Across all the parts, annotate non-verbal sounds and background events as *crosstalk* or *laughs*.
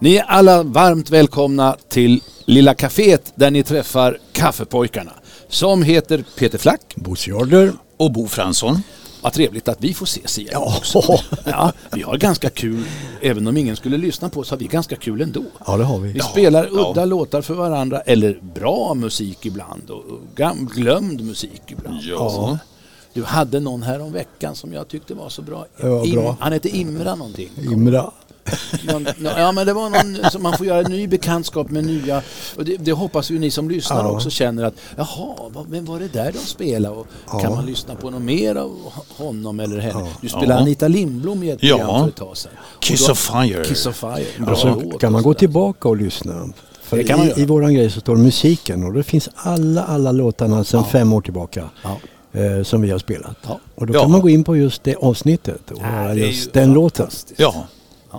Ni är alla varmt välkomna till Lilla Caféet där ni träffar Kaffepojkarna som heter Peter Flack. Bosse Jarder. Och Bo Fransson. Vad trevligt att vi får ses igen Ja. också. Ja, vi har ganska kul, även om ingen skulle lyssna på oss har vi ganska kul ändå. Ja, det har vi. Vi spelar udda låtar för varandra, eller bra musik ibland och glömd musik ibland. Ja. Du hade någon här om veckan som jag tyckte var så bra. Var bra. han hette Imra någonting. Imra. Någon, nå- ja men det var någon som man får göra en ny bekantskap med nya. Och det, det hoppas ju ni som lyssnar Ja. också känner att jaha, vad, var det där de spelade? Och Ja. Kan man lyssna på något mer av honom eller henne? Ja. Du spelade. Anita Lindblom i ett Ja. program för ett tag sedan. Kiss of Fire. Kiss of Fire. Bra Alltså, låt kan man gå tillbaka och lyssna. För i. I våran grej så står musiken och det finns alla, alla låtarna sedan fem år tillbaka eh, som vi har spelat. Ja. Och då Ja. kan man gå in på just det avsnittet och höra just ju den låten. Ja.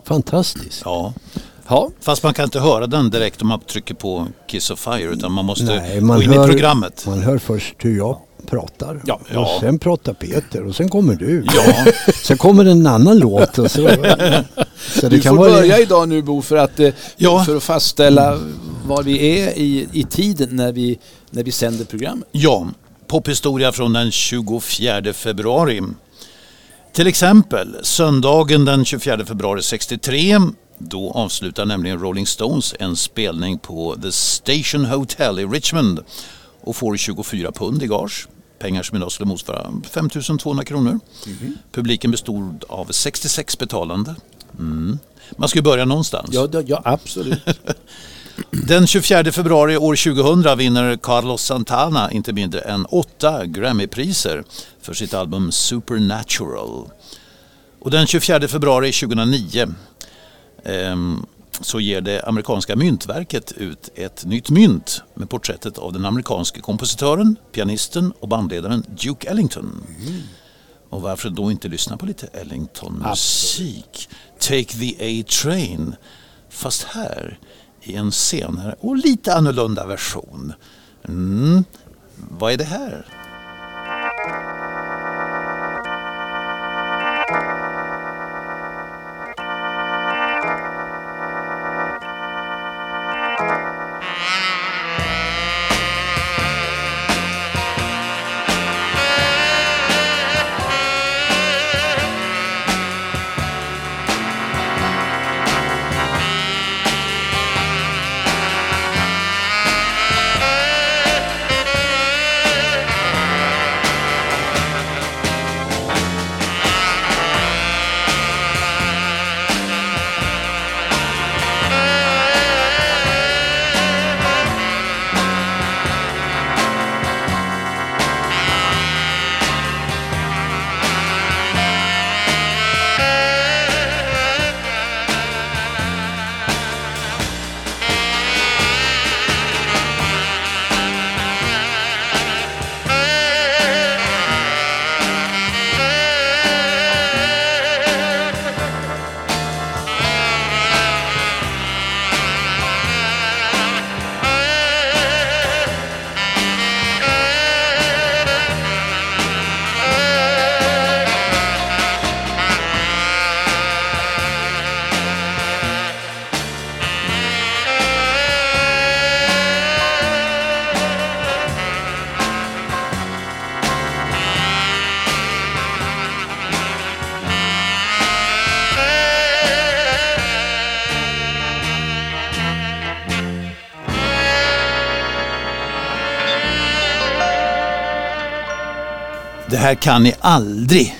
Fantastiskt. ja. Ja, Fast man kan inte höra den direkt om man trycker på Kiss of Fire utan man måste Nej, man gå in hör- i programmet. Man hör först hur jag pratar. Ja, och ja. sen pratar Peter och sen kommer du. Ja. *laughs* sen kommer en annan låt. Och så, så det du kan får vara börja idag nu Bo för att, eh, Ja. för att fastställa var vi är i, i tiden när vi, när vi sänder programmet. Ja, pophistoria från den 24 februari. Till exempel söndagen den 24 februari 63. Då avslutar nämligen Rolling Stones en spelning på The Station Hotel i Richmond och får 24 pund i gage. Pengar som idag skulle motsvara 5 200 kronor. Publiken bestod av 66 betalande. Mm. Man ska ju börja någonstans. Ja, ja absolut. *laughs* Den 24 februari år 2000 vinner Carlos Santana inte mindre än åtta Grammypriser för sitt album Supernatural. Och den 24 februari 2009 ehm, så ger det amerikanska myntverket ut ett nytt mynt med porträttet av den amerikanske kompositören, pianisten och bandledaren Duke Ellington. Och varför då inte lyssna på lite Ellington-musik? Take the A-Train. Fast här i en senare och lite annorlunda version. Mm. Vad är det här? Här kan ni aldrig.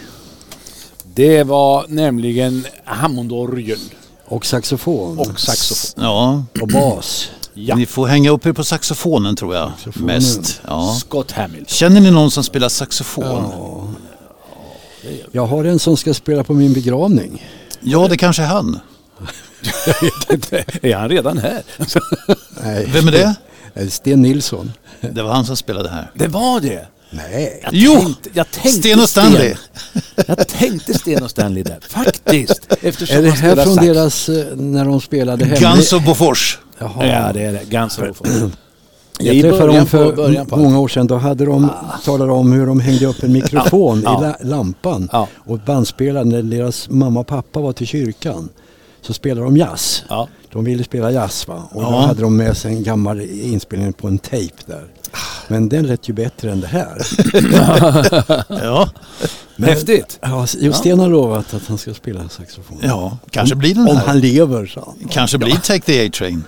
Det var nämligen Hammondorgel Och saxofon. och saxofon. Ja, Och bas. Ja. ni får hänga upp er på saxofonen tror jag. Saxofonen. Mest. Ja. Scott Hamilton. Känner ni någon som spelar saxofon? Jag har en som ska spela på min begravning. Ja, det kanske är han. *laughs* är han redan här? Nej. Vem är det? *laughs* Sten Nilsson. Det var han som spelade här. Det var det? Nej. Jag Jo, tänkte, jag tänkte Sten och Stanley. Jag tänkte Sten och Stanley där, faktiskt. Eftersom Är det här från sax. deras, eh, när de spelade hemma? Guns of Bofors. Jaha. Ja, det är det. Guns N' Roses. *clears throat* Jag träffade dem för på många år sedan. Då hade de talat om hur de hängde upp en mikrofon Ja, i la- lampan Ja. och bandspelade när deras mamma och pappa var till kyrkan. Så spelade de jazz. Ja. De ville spela jazz va? Och då Ja. hade de med sig en gammal inspelning på en tejp där. Men den lät ju bättre än det här. *laughs* Ja. Men- Häftigt. Ja, just Sten har lovat att han ska spela saxofon. ja, kanske blir den Om här. han lever, sa han. Kanske blir Take the A-Train.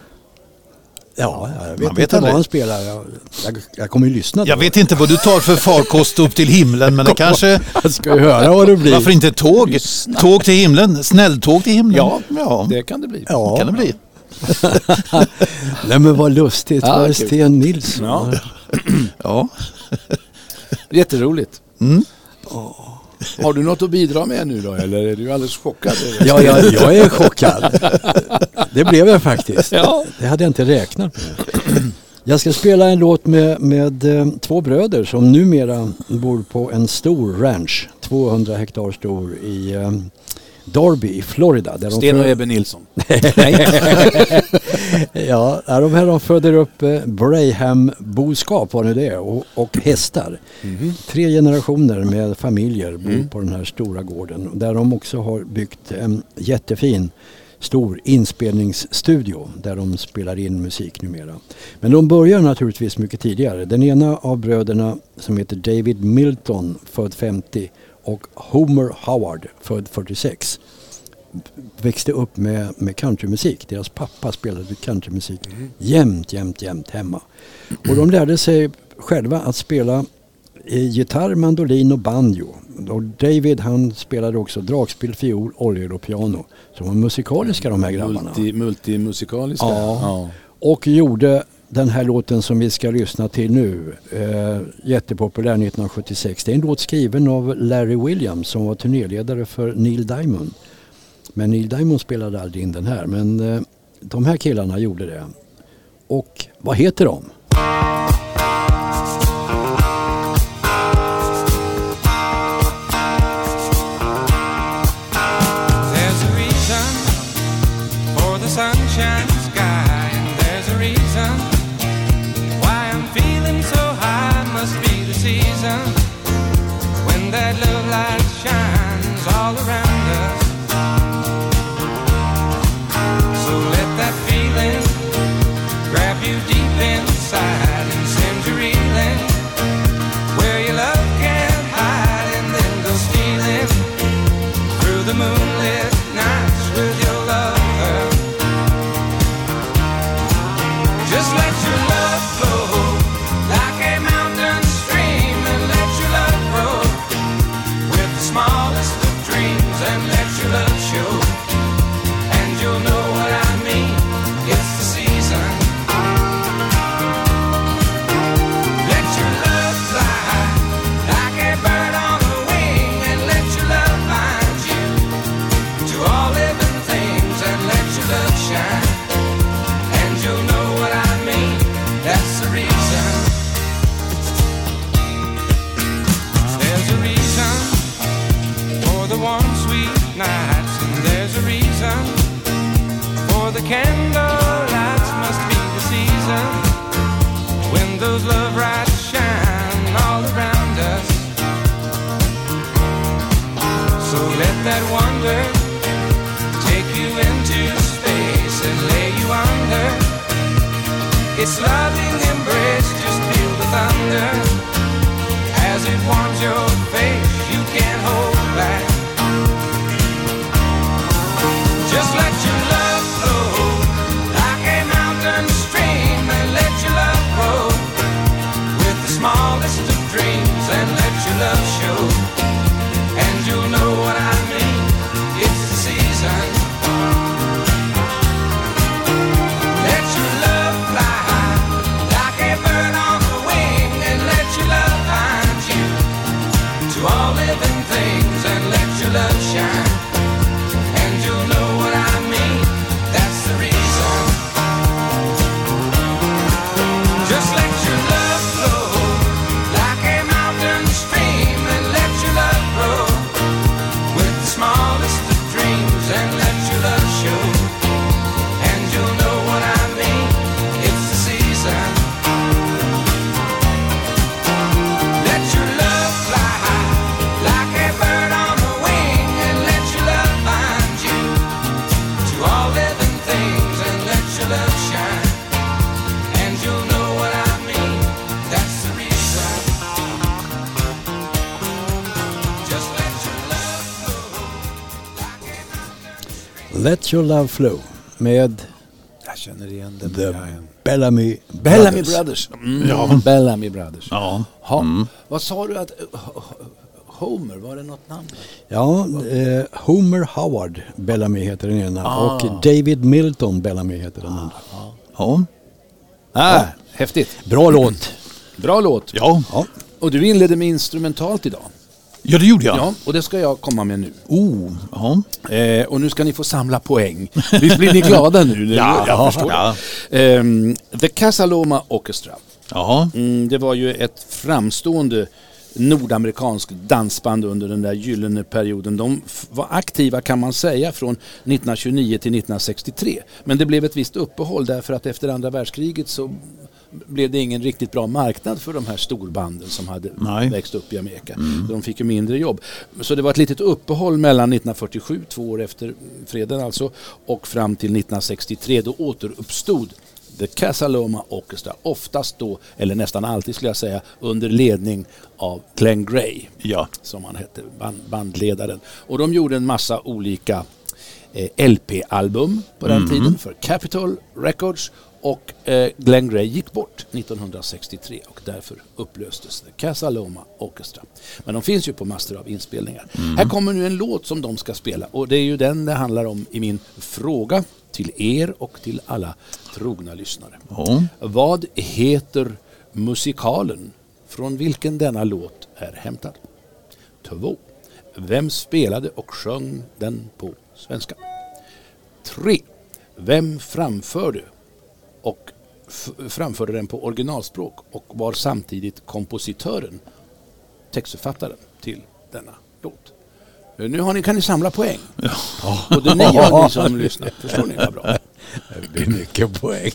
Ja, jag vet, Man vet inte aldrig. vad han spelar. Jag, jag, jag kommer ju lyssna Jag då. vet inte vad du tar för farkost upp till himlen men det *laughs* kanske... Jag ska ju höra vad det blir. Varför inte tåg? Tåg till himlen? Snälltåg till himlen? Ja, ja. det kan det bli. Ja. kan det bli. *laughs* Nej men vad lustigt. Ja, vad är. Sten Nilsson? Ja. *clears throat* Ja. *clears throat* Jätteroligt. Mm. Har du något att bidra med nu då eller är du alldeles chockad? *laughs* Ja, jag, jag är chockad. Det blev jag faktiskt. Ja. Det hade jag inte räknat med. *clears throat* Jag ska spela en låt med, med eh, två bröder som numera bor på en stor ranch, 200 hektar stor i eh, Darby i Florida. Där Sten och Ebbe Nilsson. *laughs* *laughs* Ja, de här de föder upp eh, Braham-boskap, vad nu det är, och, och hästar. Tre generationer med familjer bor på den här stora gården. Där de också har byggt en jättefin stor inspelningsstudio där de spelar in musik numera. Men de börjar naturligtvis mycket tidigare. Den ena av bröderna som heter David Milton, född 50 och Homer Howard, född 46 växte upp med, med countrymusik. Deras pappa spelade countrymusik jämt, jämt, jämt hemma. Och de lärde sig själva att spela eh, gitarr, mandolin och banjo. Och David han spelade också dragspel, fiol, orgel och piano. Så de var musikaliska de här grabbarna. Multi, multimusikaliska. Ja. Och gjorde den här låten som vi ska lyssna till nu, eh, jättepopulär 1976. Det är en låt skriven av Larry Williams som var turnéledare för Neil Diamond. Men Neil Diamond spelade aldrig in den här, men eh, de här killarna gjorde det. Och vad heter de? Let your love flow med Jag känner igen den. The Ja, Bellamy Bellamy Brothers. Brothers. Mm. Bellamy Brothers. Ja. Ha. Vad sa du att... eh, Homer, var det något namn? Ja, eh, Homer Howard Bellamy heter den ena Ah. och David Milton Bellamy heter den andra. Ja. Ah, Häftigt. Bra låt. Bra låt. Ja. Ja. Och du inledde med instrumentalt idag. Ja, det gjorde jag. Ja, och det ska jag komma med nu. Oh, ja. Eh, och nu ska ni få samla poäng. Visst blir ni *laughs* glada nu? Ja, jag förstår. ja. Ehm, The Casaloma Orchestra. Jaha. Mm, det var ju ett framstående nordamerikanskt dansband under den där gyllene perioden. De var aktiva kan man säga från 1929 till 1963. Men det blev ett visst uppehåll därför att efter andra världskriget så blev det ingen riktigt bra marknad för de här storbanden som hade Nej. växt upp i Amerika. Så de fick ju mindre jobb. Så det var ett litet uppehåll mellan 1947, två år efter freden alltså, och fram till 1963 då återuppstod The Casaloma Orchestra, oftast då, eller nästan alltid skulle jag säga, under ledning av Glenn Gray, Ja. som han hette, band, bandledaren. Och de gjorde en massa olika eh, LP-album på den tiden för Capitol Records och eh, Glenn Gray gick bort 1963 och därför upplöstes The Casaloma Orchestra. Men de finns ju på massor av inspelningar. Här kommer nu en låt som de ska spela och det är ju den det handlar om i min fråga till er och till alla trogna lyssnare. Ja. Vad heter musikalen från vilken denna låt är hämtad? 2. Vem spelade och sjöng den på svenska? 3. Vem framförde och framförde den på originalspråk och var samtidigt kompositören, textförfattaren till denna låt? Nu har ni, kan ni samla poäng. Och är ni av ni som lyssnar. Förstår ni vad bra? *laughs* Det blir mycket poäng.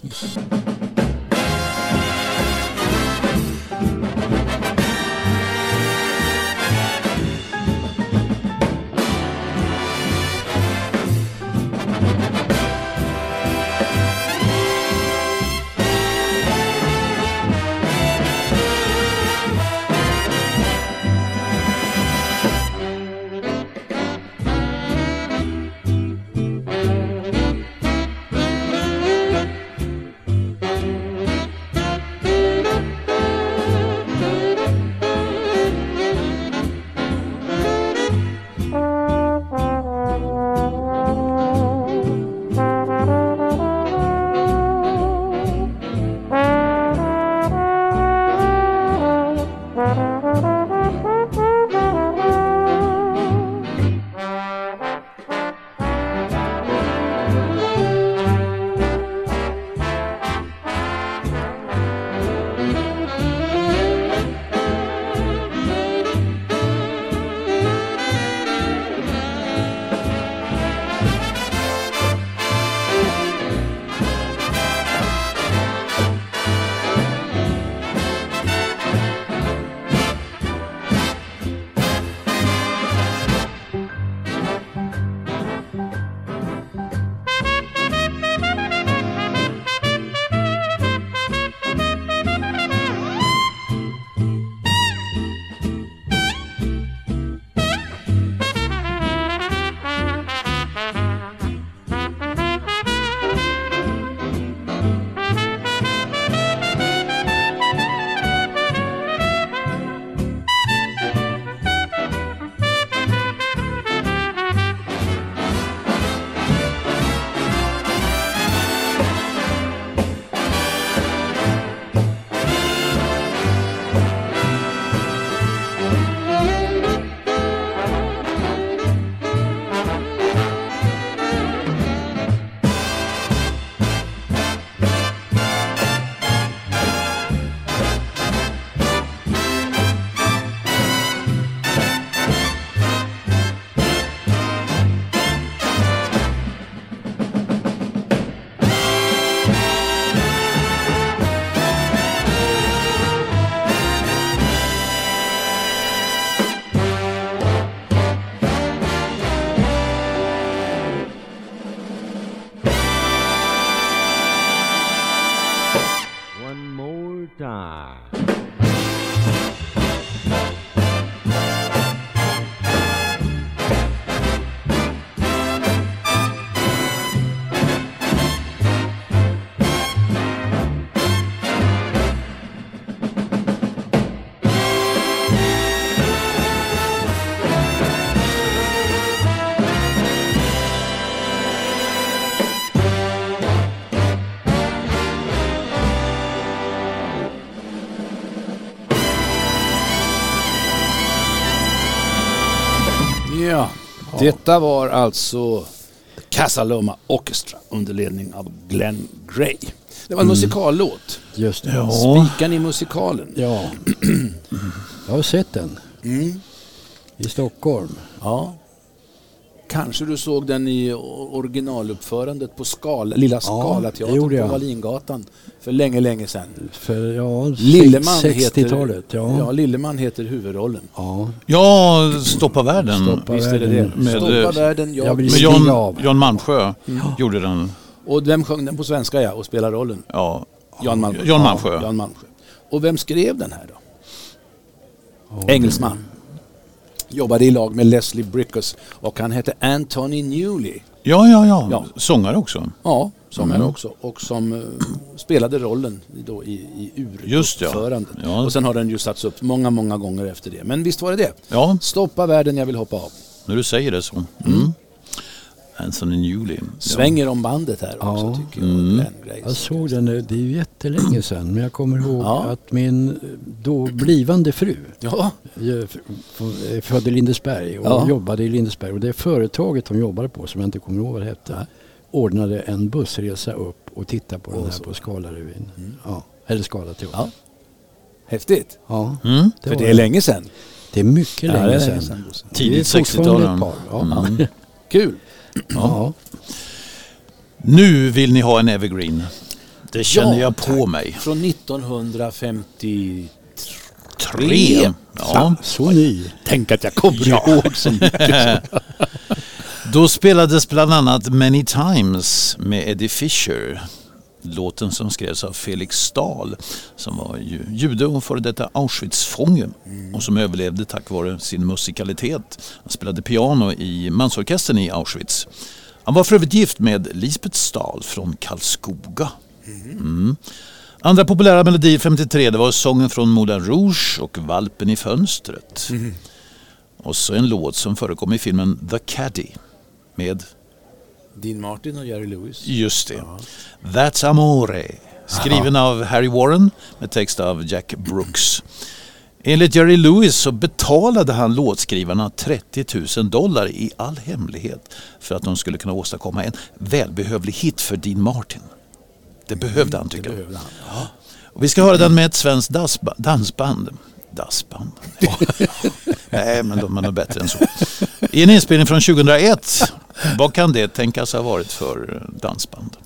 Detta var alltså Casaloma Orchestra under ledning av Glenn Gray. Det var en musikallåt. Just det. Ja. Spikan i musikalen. Ja. *clears throat* Jag har sett den Mm. i Stockholm. Ja. Kanske du såg den i originaluppförandet på Skala, Lilla det Scalateatern gjorde på. Wallingatan för länge, länge sedan. För ja, Lilleman heter, 60-talet. Ja. ja, Lilleman heter huvudrollen. ja. Ja, Stoppa världen. Stoppa Visst är det det. Med, Stoppa eh, världen, jag, jag vill- av. Jan Malmsjö gjorde den. Och vem sjöng den på svenska ja, och spelade rollen? Ja. Jan Malmsjö. Jan Malmsjö. Ja, Jan Malmsjö. Och vem skrev den här då? Engelsman. Jobbade i lag med Leslie Brickers och han hette Anthony Newley. Ja, ja, ja, Ja. Sångare också. Ja, sångare Mm. också. Och som eh, spelade rollen då i, i Just ja. uruppförandet. Ja. Och sen har den ju satts upp många, många gånger efter det. Men visst var det det? Ja, Stoppa världen, jag vill hoppa av. när du säger det så. Mm. Anthony Newley. Svänger om bandet här också Ja. tycker jag. Mm. Jag såg den, det är ju jättelänge sedan, men jag kommer ihåg Ja. att min då blivande fru Ja, f- är född i Lindesberg och Ja. jobbade i Lindesberg. Och det företaget de jobbade på, som jag inte kommer ihåg vad det hette, ordnade en bussresa upp och titta på den Och här så. på Skalarevyn. Ja, eller Skalateatern. Ja. häftigt. Ja. Mm. det, För det är länge sedan. det är mycket Ja, länge det är sedan. länge sedan, är Tidigt fortfarande 60-tal. ett par. Ja. Mm. *laughs* Kul. Ja. Nu vill ni ha en evergreen. Det känner Ja, jag på mig. Från 1953. Tre. Ja. Så ny. Tänk att jag kommer ihåg så mycket. *laughs* Då spelades bland annat Many Times med Eddie Fisher. Låten som skrevs av Felix Stahl som var ju jude och före detta Auschwitz-fånge och som överlevde tack vare sin musikalitet. Han spelade piano i mansorkestern i Auschwitz. Han var för övrigt gift med Lisbeth Stahl från Karlskoga. Mm. Andra populära melodier 53 det var sången från Moulin Rouge och Valpen i fönstret. Och så en låt som förekom i filmen The Caddy med Dean Martin och Jerry Lewis. Just det. That's Amore. Skriven av Harry Warren med text av Jack Brooks. Enligt Jerry Lewis så betalade han låtskrivarna 30 000 dollar i all hemlighet för att de skulle kunna åstadkomma en välbehövlig hit för Dean Martin. Det behövde han tycker jag. han. Och vi ska höra den med ett svenskt dansba- dansband. Dansband? *laughs* Nej, men de är nog bättre än så. I en inspelning från 2001. Vad kan det tänkas ha varit för eh, dansband?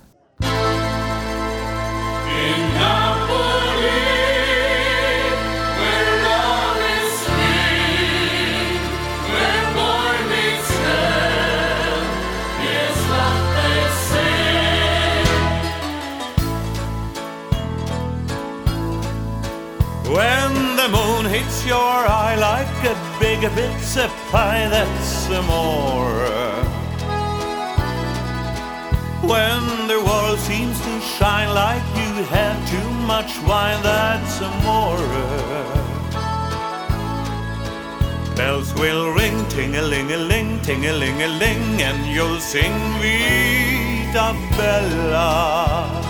When the moon hits your eye like a big pizza pie, that's more. When the world seems to shine like you had too much wine, that's more. Bells will ring, ting-a-ling-a-ling, ting-a-ling-a-ling, and you'll sing Vita Bella.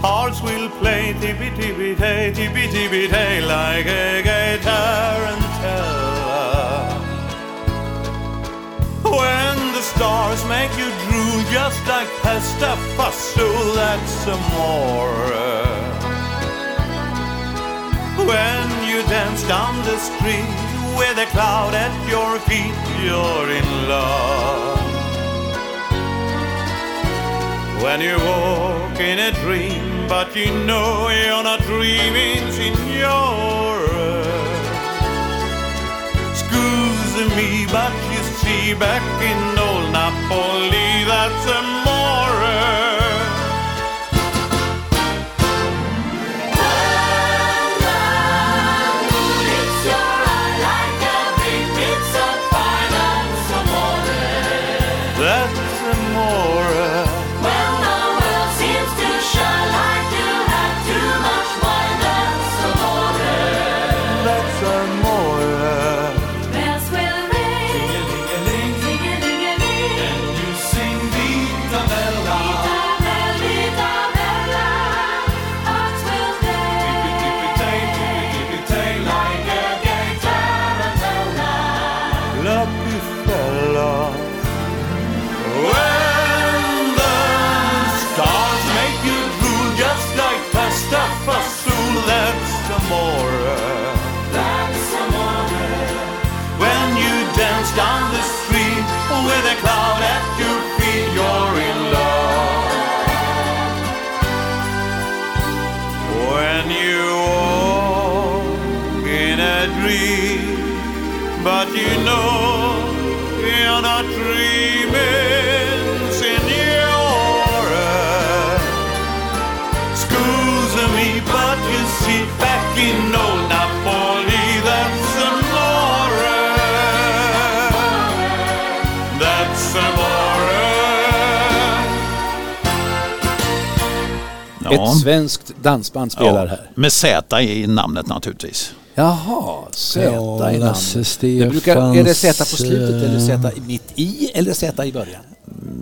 Hearts will play tippy tippy tay, tippy tippy tay like a gay tarantella. When stars make you drool just like pasta fastool, that's some more. When you dance down the street with a cloud at your feet, you're in love. When you walk in a dream, but you know you're not dreaming, signore. Me, but you see, back in old Napoli, that's amore. But you know you're not dreaming, Signore. Scusa me, but you see, back in old Napoli, that's amore. That's amore. Ett svenskt dansband spelar här. Med Z i namnet naturligtvis. Jaha, Z Ja, i namnet. Det brukar, är det Z på slutet eller Z mitt i eller Z i början?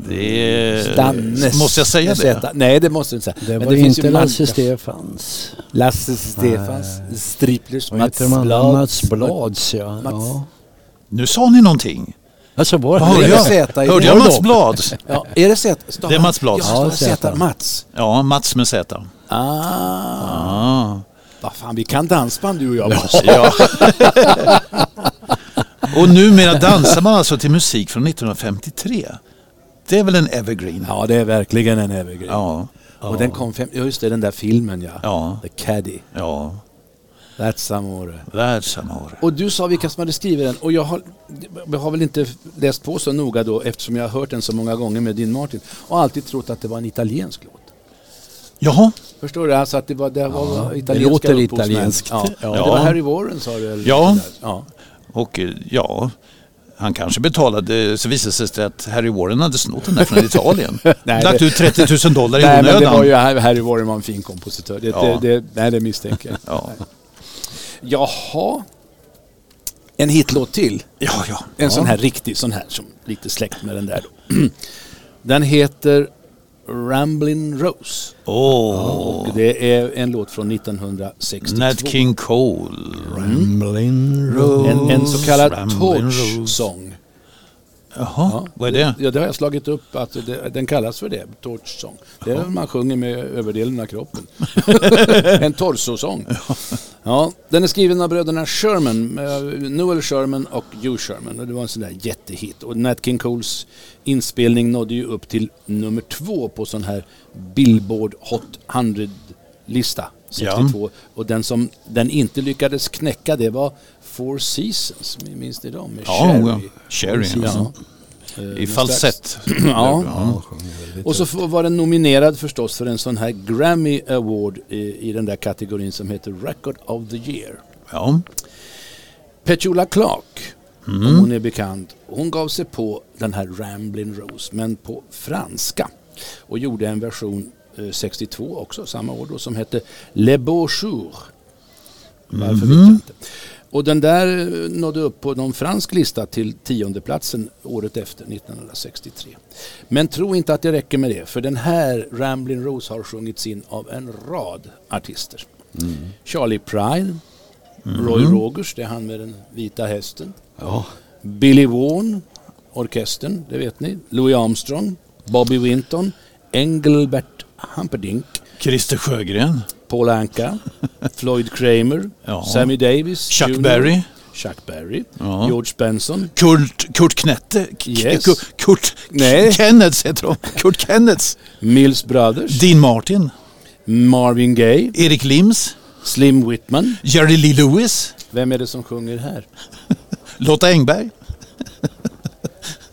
Det Dannes. Måste jag säga med det? Nej, det måste du inte säga. Det Men var finns ju inte Lasse Stefans. Lasse Stefans, Striplers, Mats? Blads. Mats Blads, ja. Mats- ja. Nu sa ni någonting. Alltså var Hörde det det? är jag, Z i hörde det. jag Mats då. Blads? *laughs* Ja, är det Z? Det är Mats Blads. Ja. Mats. Ja, Mats med Z. Ah. Ah. Vad fan, vi kan dansband du och jag. Ja. *laughs* Och numera dansar man alltså till musik från 1953. Det är väl en evergreen? Ja, det är verkligen en evergreen. Ja. Och den kom fem... Just det, den där filmen ja. Ja. The Caddy. Ja, That's amore. världsamore. Och du sa vilka som hade skrivit den och jag har, jag har väl inte läst på så noga då eftersom jag har hört den så många gånger med din Martin och alltid trott att det var en italiensk låt. Jaha, Förstår du? Alltså att det var, det var det italienska låter upphovsmän. italienskt. Ja. Ja. Det var Harry Warren sa du? Eller Ja. ja. och eh, ja, han kanske betalade, så visade det sig att Harry Warren hade snott den där från Italien. *laughs* Nej, Lagt det- ut 30 000 dollar i Nej men det onödan. var ju Harry Warren var en fin kompositör. Det, Ja. det, det, nej det misstänker jag. Ja. Jaha. En hitlåt till. Ja, ja. En ja. sån här riktig, sån här som lite släkt med den där. *clears throat* Den heter Ramblin' Rose. Åh, Och det är en låt från 1962. Nat King Cole. Ramblin' Rose. En, en så kallad Ramblin' torch Rose. song. Jaha, vad är det? Ja, det har jag slagit upp att det, den kallas för det, torch song. Det är man sjunger med överdelen av kroppen. *laughs* en torsosång. Ja, den är skriven av bröderna Sherman, eh, Noel Sherman och Hugh Sherman. Och det var en sån där jättehit. Och Nat King Coles inspelning nådde ju upp till nummer två på sån här Billboard Hot 100-lista. 62. Och den som den inte lyckades knäcka det var Four Seasons. Minns ni dem? Med Ja, ja. Cherry. Ja. I falsett. *clears throat* Ja. Ja, Och så var den nominerad förstås för en sån här Grammy Award i, i den där kategorin som heter Record of the Year. Ja. Petula Clark, om hon är bekant, hon gav sig på den här Ramblin' Rose men på franska och gjorde en version eh, 62 också, samma år då, som hette Le Beau Jour. Varför vet jag inte. Och den där eh, nådde upp på någon fransk lista till tionde platsen året efter, 1963. Men tro inte att det räcker med det, för den här Ramblin' Rose har sjungits in av en rad artister. Charlie Pride, Roy Rogers, det är han med den vita hästen. Ja. Billy Vaughan, orkestern, det vet ni. Louis Armstrong, Bobby Winton, Engelbert Humperdinck, Christer Sjögren. Paul Anka, Floyd Kramer, *laughs* Ja. Sammy Davis, Chuck Jr., Berry. Chuck Berry, Ja. George Benson, Kurt, Kurt Knette. Yes. Kurt, Kurt Nej. Kennets heter de. Kurt Kennets. Mills Brothers, Dean Martin. Marvin Gaye, Erik Lims. Slim Whitman. Jerry Lee Lewis. Vem är det som sjunger här? *laughs* Lotta Engberg.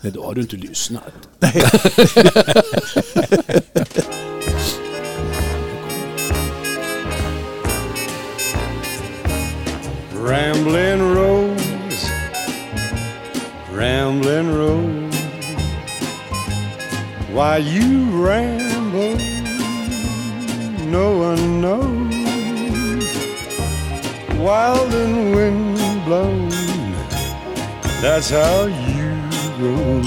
Nej, då har du inte lyssnat. *laughs* Ramblin' Rose, Ramblin' Rose. Why you ramble, no one knows. Wild and wind blown, that's how you roam.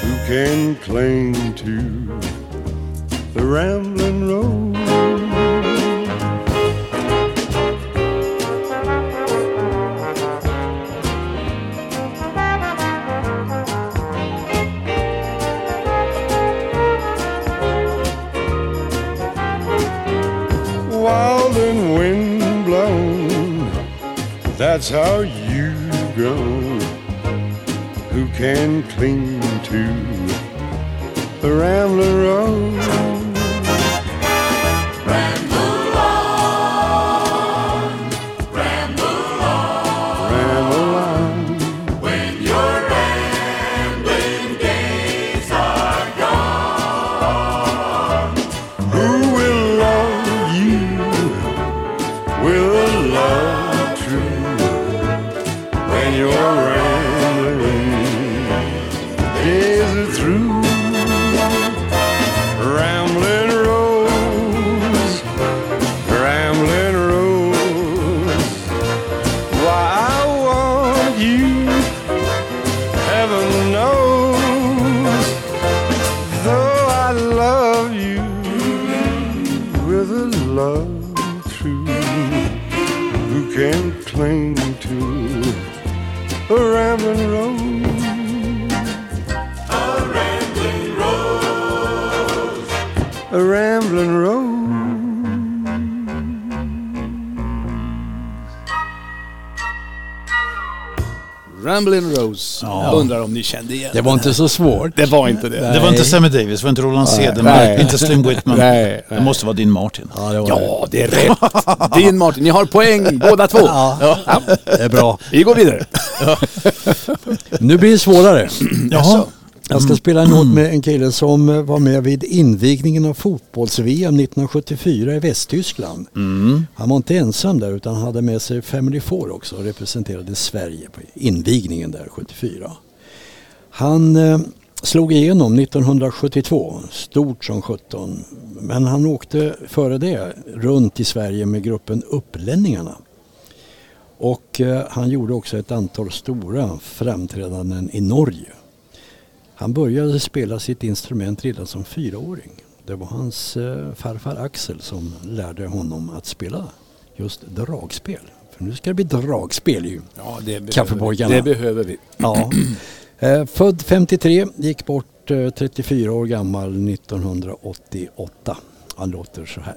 Who can cling to the Ramblin' Rose? That's how you go. Who can cling to the Rambler Road? Ni kände igen Det var inte så svårt. Det var inte det. Det var inte Sammy Davis, det var inte Roland Cedermark, nej. inte Slim Whitman. Nej, Det måste vara din Martin. Ja, det var Ja, det är rätt. *laughs* Din Martin, ni har poäng båda två. Ja, det är bra. Vi går vidare. *laughs* Nu blir det svårare. Jaha. Jag ska spela en låt med en kille som var med vid invigningen av fotbolls-VM 1974 i Västtyskland. Han var inte ensam där utan hade med sig Family Four också och representerade Sverige på invigningen där 74. Han eh, slog igenom 1972, stort som 17. Men han åkte före det runt i Sverige med gruppen Upplänningarna. Och eh, han gjorde också ett antal stora framträdanden i Norge. Han började spela sitt instrument redan som fyraåring. Det var hans eh, farfar Axel som lärde honom att spela just dragspel. För nu ska det bli dragspel ju. Ja, det behöver, Kaffepojkarna. det behöver vi. Ja. *clears throat* Eh, född 53, gick bort eh, 34 år gammal 1988. Han låter så här.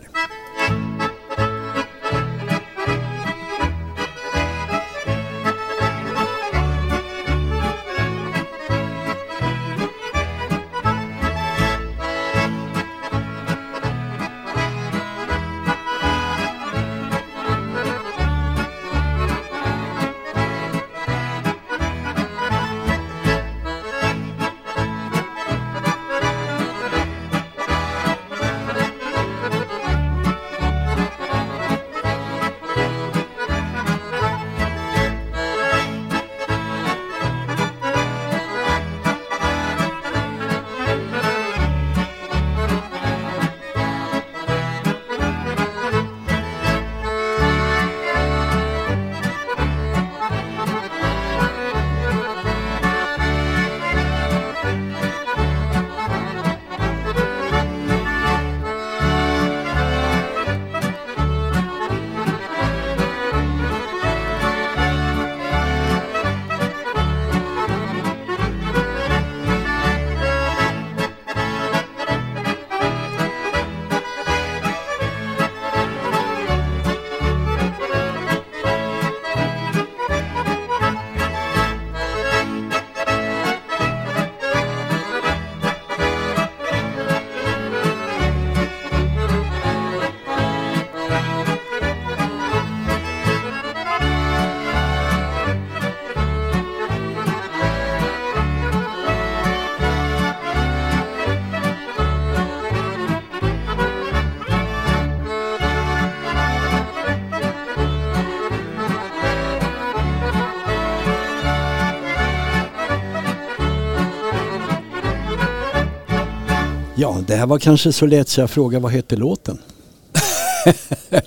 Ja, det här var kanske så lätt så jag frågar vad hette låten? *laughs*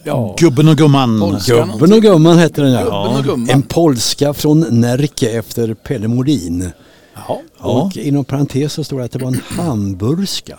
Ja. Gubben och gumman. Polska Gubben och gumman hette den ja. Gumman. En polska från Närke efter Pelle Molin. Jaha. Och inom parentes så står det att det var en hamburska.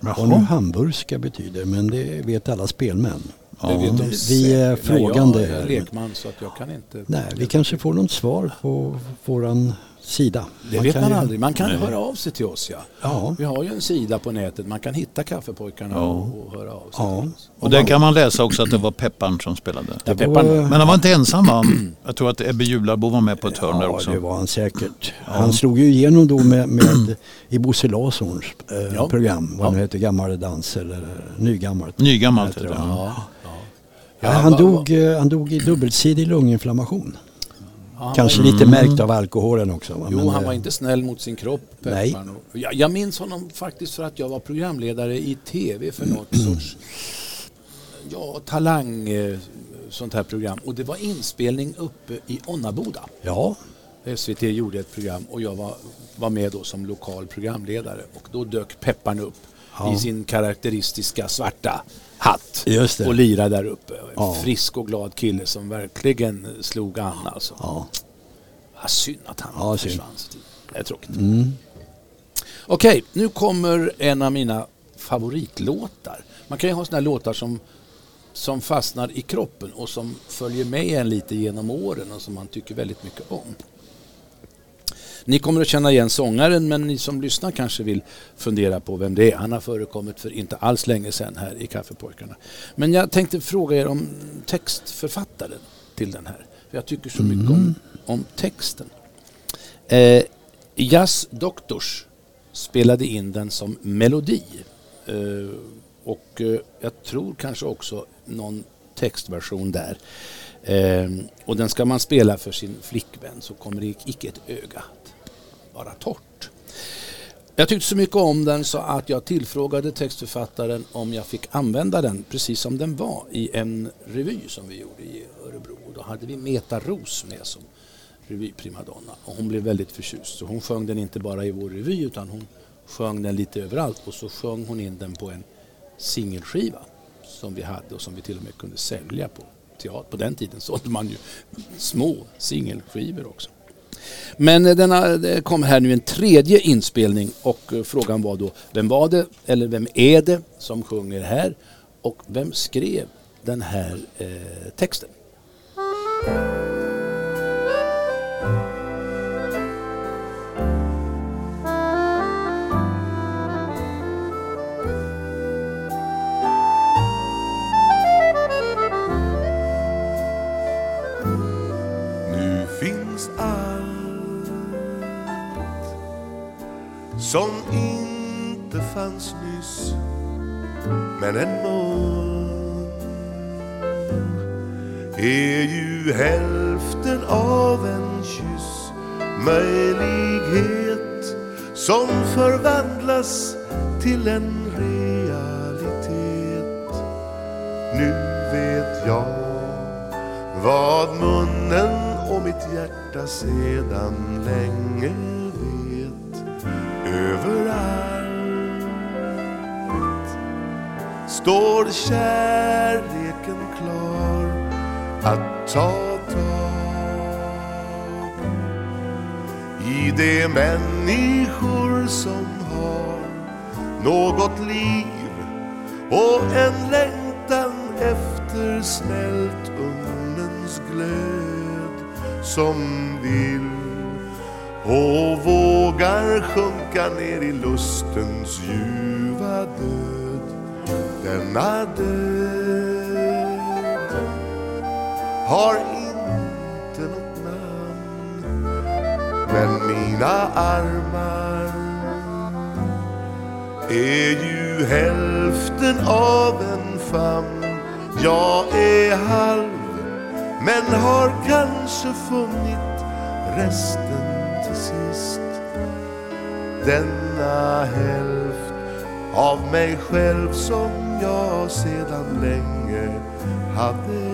Vad nu hamburska betyder, men det vet alla spelmän. De Vi är frågande Nej, Jag är lekman så att jag kan inte. Nej, vi kanske får något svar på våran sida. Det vet kan man ju- aldrig. Man kan höra av sig till oss ja. Ja. Vi har ju en sida på nätet. Man kan hitta kaffepojkarna och, och höra av sig Ja. till oss. Och där kan man läsa också att det var Pepparn som spelade. Ja, var- Men han var inte ensam va? Jag tror att Ebbe Jularbo var med på ett hörn där Ja, också. det var han säkert. Han slog ju igenom då med, med i Bosse Larssons eh, Ja. program. Vad Ja. det heter, Gammal dans eller Nygammalt. Nygammalt heter det. Ja. Ja, han, dog, eh, han dog i dubbelsidig lunginflammation. Han Kanske var, lite märkt av alkoholen också. va? Jo, Men, han eh, var inte snäll mot sin kropp. Nej. Jag, jag minns honom faktiskt för att jag var programledare i tv för något *clears throat* sorts ja, talang, eh, sånt här program. Och det var inspelning uppe i Onnaboda. Ja, SVT gjorde ett program och jag var, var med då som lokal programledare och då dök Pepparn upp Ja. i sin karaktäristiska svarta hatt och lirade där uppe. Ja. frisk och glad kille som verkligen slog an alltså. Ja. Ja, synd att han Ja, försvann. Det är tråkigt. Mm. Okej, nu kommer en av mina favoritlåtar. Man kan ju ha såna här låtar som, som fastnar i kroppen och som följer med en lite genom åren och som man tycker väldigt mycket om. Ni kommer att känna igen sångaren men ni som lyssnar kanske vill fundera på vem det är. Han har förekommit för inte alls länge sedan här i Kaffepojkarna. Men jag tänkte fråga er om textförfattaren till den här. För jag tycker så mycket om, om texten. Eh, Jazz Doctors spelade in den som melodi. Eh, och eh, jag tror kanske också någon textversion där. Eh, och den ska man spela för sin flickvän så kommer det icke ett öga vara torrt. Jag tyckte så mycket om den så att jag tillfrågade textförfattaren om jag fick använda den precis som den var i en revy som vi gjorde i Örebro. Och Då hade vi Meta Ros med som revyprimadonna och hon blev väldigt förtjust. Så hon sjöng den inte bara i vår revy utan hon sjöng den lite överallt och så sjöng hon in den på en singelskiva som vi hade och som vi till och med kunde sälja på teater. På den tiden sålde man ju små singelskivor också. Men eh, denna, det kom här nu en tredje inspelning och eh, frågan var då vem var det eller vem är det som sjunger här och vem skrev den här eh, texten? Finns allt som inte fanns nyss Men en mun är ju hälften av en kyss Möjlighet som förvandlas till en realitet. Nu vet jag vad munnen mitt hjärta sedan länge vet Överallt. Står kärleken klar att ta tag i de människor som har något liv och en längtan efter smält ugnens glöd? Som vill och vågar sjunka ner i lustens ljuva död. Denna död har inte något namn men mina armar är ju hälften av en famn. Jag är halv men har kanske funnit resten till sist. Denna hälft av mig själv som jag sedan länge hade.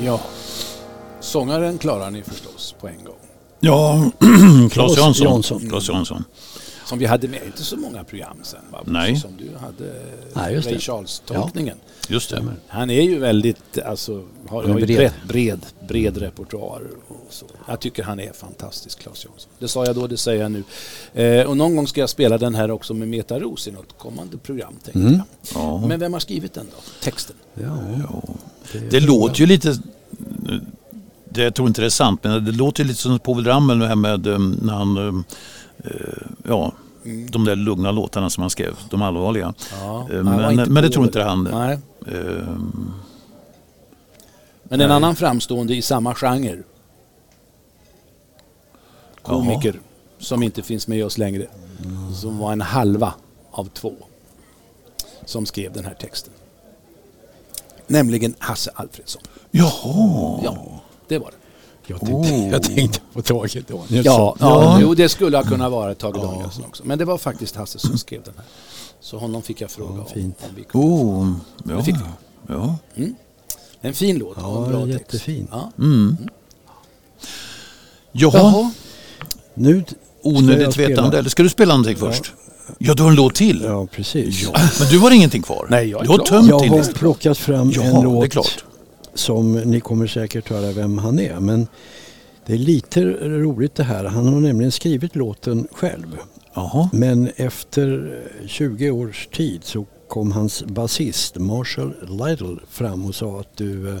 Ja, Sångaren klarar ni förstås på en gång. Ja, *clears throat* Claes Jansson. Jansson. Claes Jansson. Som vi hade med inte så många program sen. Va? Nej. Som du hade Nej, just Ray det. Charles-tolkningen. Just det. Han är ju väldigt, alltså, har, har ju bred. bred, bred, bred repertoar. Och så. Jag tycker han är fantastisk, Claes Jansson. Det sa jag då, det säger jag nu. Eh, och någon gång ska jag spela den här också med Meta Ros i något kommande program, tänker Mm. jag. Ja. Men vem har skrivit den då? Texten? Ja, Det låter ju lite... Det, jag tror inte det är sant, men det låter ju lite som Povel Ramel det här med um, när han... eh, ja, de där lugna låtarna som han skrev, de allvarliga. Ja, Eh, men, men det tror inte han. Nej. Um, Men en Nej. annan framstående i samma genre. Komiker som inte finns med oss längre. Som var en halva av två. Som skrev den här texten. Nämligen Hasse Alfredsson. jaha! Ja, det var det. Jag, tänkte, jag tänkte på Tage Danielsson. Ja, ja. Ja. Jo, det skulle ha kunnat vara Tage Danielsson också. Men det var faktiskt Hasse som skrev den här. Så honom fick jag fråga om, fint. om vi kunde. Oh, ja. Det fick vi. ja. En fin låt och en Ja, bra jättefin. text. Ja. Mm. Jaha, Jaha. Nu onödigt vetande. Eller ska du spela någonting först? Ja, du har en låt till. Ja, precis. Men du har ingenting kvar? Nej, jag är Du har klar. tömt Jag din har plockat fram Ja, en det är låt klart. Som ni kommer säkert höra vem han är. Men det är lite roligt det här. Han har nämligen skrivit låten själv. Jaha. Men efter 20 års tid så kom hans basist Marshall Lytle fram och sa att du, eh,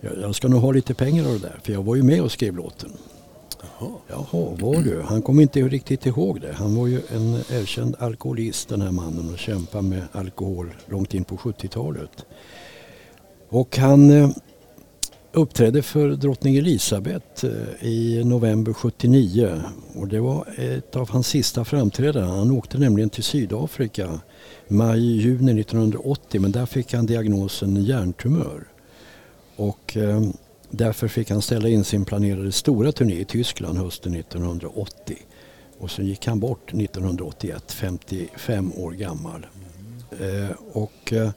jag jag ska nog ha lite pengar av det där för jag var ju med och skrev låten. Jaha, var du? Han kom inte riktigt ihåg det. Han var ju en erkänd alkoholist den här mannen och kämpade med alkohol långt in på 70-talet. Och han eh, uppträdde för drottning Elisabeth eh, i november 79 och det var ett av hans sista framträdanden. Han åkte nämligen till Sydafrika maj-juni 1980 men där fick han diagnosen hjärntumör. Och eh, därför fick han ställa in sin planerade stora turné i Tyskland hösten 1980. Och så gick han bort 1981, 55 år gammal. Eh, och eh,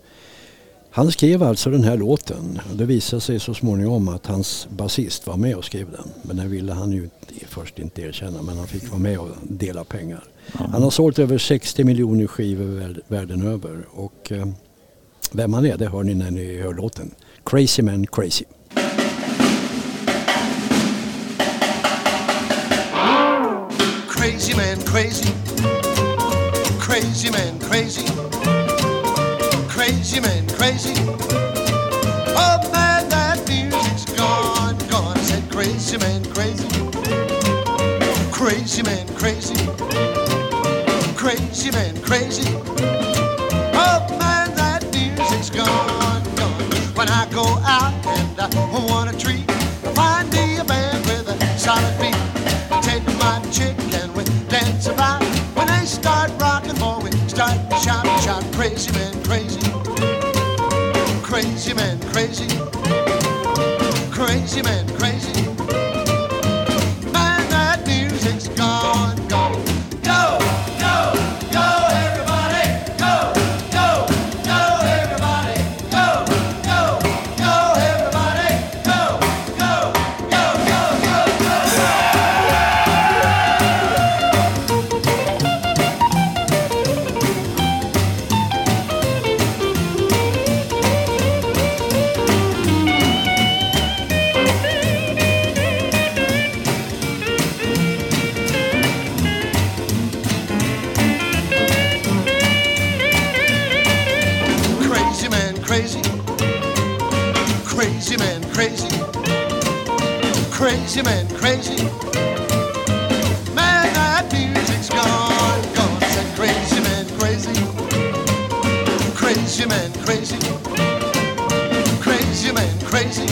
han skrev alltså den här låten. Och Det visade sig så småningom att hans basist var med och skrev den. Men det ville han ju först inte erkänna men han fick vara med och dela pengar. Han har sålt över 60 miljoner skivor värld- världen över. Och eh, vem han är det hör ni när ni hör låten. Crazy Man Crazy. Crazy man, crazy. Crazy man, crazy. Crazy man, crazy. Crazy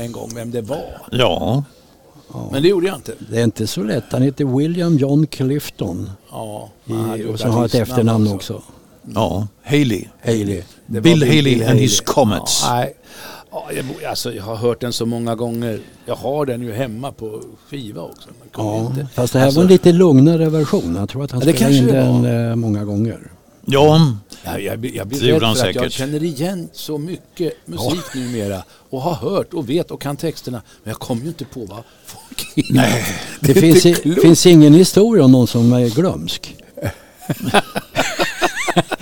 en gång vem det var. Ja, Men det gjorde jag inte. Det är inte så lätt. Han heter William John Clifton. Ja, I, och så har han ett efternamn också. ja. Haley. Haley. Det var Bill Haley and his Haley. Comets. Ja, nej. Ja, jag, alltså, jag har hört den så många gånger. Jag har den ju hemma på skiva också. Ja, inte- fast det här alltså, var en lite lugnare version. Jag tror att han Ja, spelade in den eh, många gånger. Ja, Jag, jag, jag blir Det rädd för att jag säkert. känner igen så mycket musik numera och har hört och vet och kan texterna. Men jag kommer ju inte på vad folk heter. Nej. Det, är finns, i, finns ingen historia om någon som är glömsk.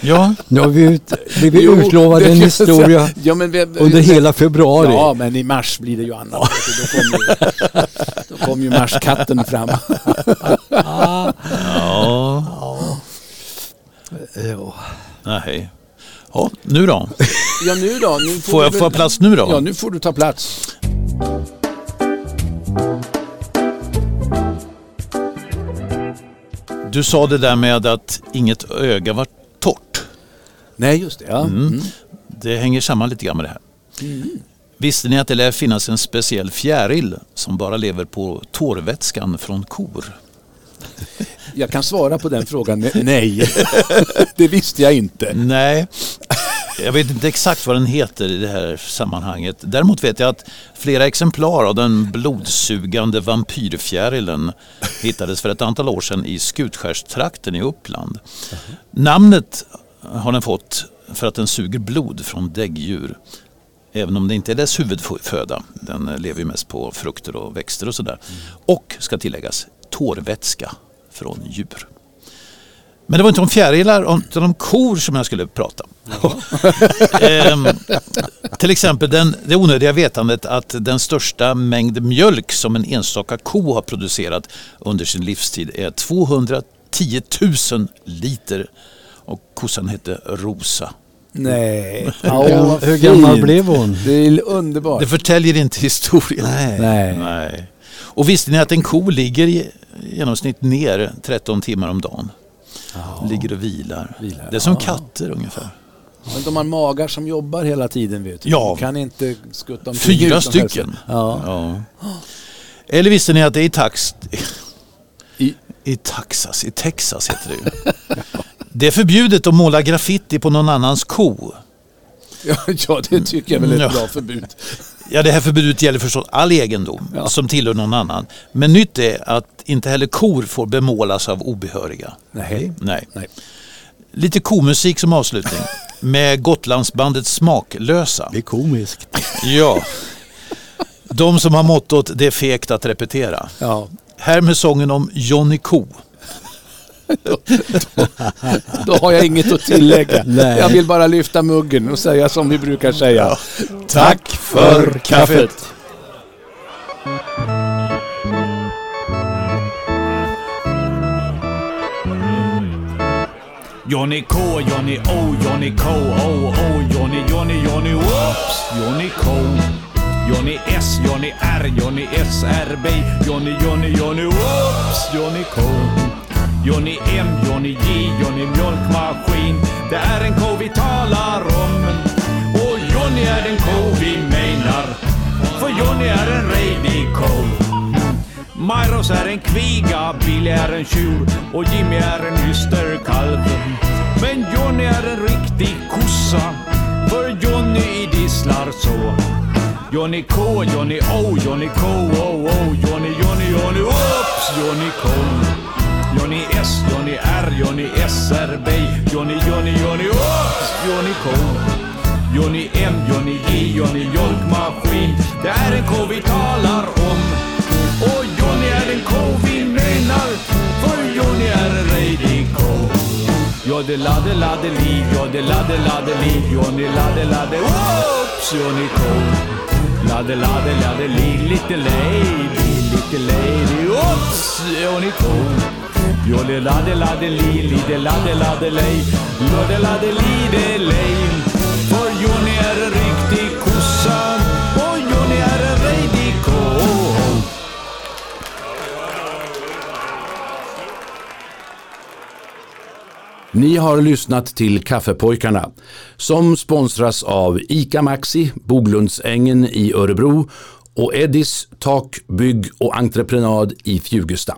ja. Nu har vi ut, blivit Jo, utlovade det en jag historia ja, men vi, under hela februari. Ja, men i mars blir det ju annat. Då kommer ju, då kommer ju marskatten fram. *laughs* ja. Ja. Nej. Ja, nu då? *laughs* Ja, nu då? Nu Får jag du få plats nu då? Ja, nu får du ta plats. Du sa det där med att inget öga var torrt. Nej, just det. Ja. Mm. Det hänger samman lite grann med det här. Visste ni att det lär finnas en speciell fjäril som bara lever på tårvätskan från kor? *laughs* Jag kan svara på den frågan med nej. *laughs* det visste jag inte. Nej, jag vet inte exakt vad den heter i det här sammanhanget. Däremot vet jag att flera exemplar av den blodsugande vampyrfjärilen hittades för ett antal år sedan i Skutskärstrakten i Uppland. Namnet har den fått för att den suger blod från däggdjur. Även om det inte är dess huvudföda. Den lever ju mest på frukter och växter och sådär. Och, ska tilläggas, tårvätska från djur. Men det var inte om fjärilar utan om kor som jag skulle prata. *laughs* Ehm, till exempel den, det onödiga vetandet att den största mängd mjölk som en enstaka ko har producerat under sin livstid är 210 000 liter. Och kossan hette Rosa. Nej. *laughs* Ja, hur gammal blev hon? Det är underbart. Det förtäljer inte historien. Nej. Nej. Och visste ni att en ko ligger i genomsnitt ner 13 timmar om dagen? Ligger och vilar. Vilar, Det är som ja. katter ungefär. Men de har magar som jobbar hela tiden vet du. Ja. De kan inte skutta omkring Fyra stycken. Ja. Ja. Eller visste ni att det är i Tax... I- I Texas, i Texas heter det ju. Det är förbjudet att måla graffiti på någon annans ko. Ja, *laughs* ja, det tycker jag väl är ett Ja. bra förbud. Ja, det här förbudet gäller förstås all egendom Ja. som tillhör någon annan. Men nytt är att inte heller kor får bemålas av obehöriga. Nej. Nej. Nej. Lite komusik som avslutning *laughs* med Gotlandsbandet Smaklösa. Det är komiskt. Ja. De som har mottot det är fegt att repetera. Ja. Här med sången om Johnny Ko. Då har jag inget att tillägga. Nej. Jag vill bara lyfta muggen och säga som vi brukar säga. Tack för kaffet! Johnny K, Johnny O, Johnny K, O, O, Johnny, Johnny, Johnny, whoops, Johnny K. Johnny S, Johnny R, Johnny S, R, B, Johnny, Johnny, Johnny, whoops, Johnny K. Johnny M, Johnny J, Johnny Mjölkmaskin. Det är en ko vi talar om. Och Johnny är den ko vi menar. För Johnny är en redig ko. Myros är en kviga, Billy är en tjur och Jimmy är en ysterkalv. Men Johnny är en riktig kossa, för Johnny idisslar så. Johnny K, Johnny O, Johnny K, O, O, Johnny, Johnny, Johnny, oops, Johnny K. Johnny S, Johnny R, Johnny SRB, Johnny, Johnny, Johnny, oops, Johnny K. Johnny M, Johnny G, Johnny Jolkmaskin, Det är en ko vi talar om. Och Johnny är den ko vi menar. För Johnny är en redig ko. Jodde ladde ladde li, jodde ladde ladde li, Johnny ladde ladde oops, Johnny K, Ladde ladde ladde li, little lady, lite lady, Oops! Hon whoops, Johnny Jo, det ladde ladde li, li, det ladde ladde lej, Jo, det ladde li det lej. För Johnny är en riktig kossa och Johnny är en redig ko. Ni har lyssnat till Kaffepojkarna som sponsras av ICA Maxi, Boglundsängen i Örebro och Eddis Tak, Bygg och Entreprenad i Fjugesta.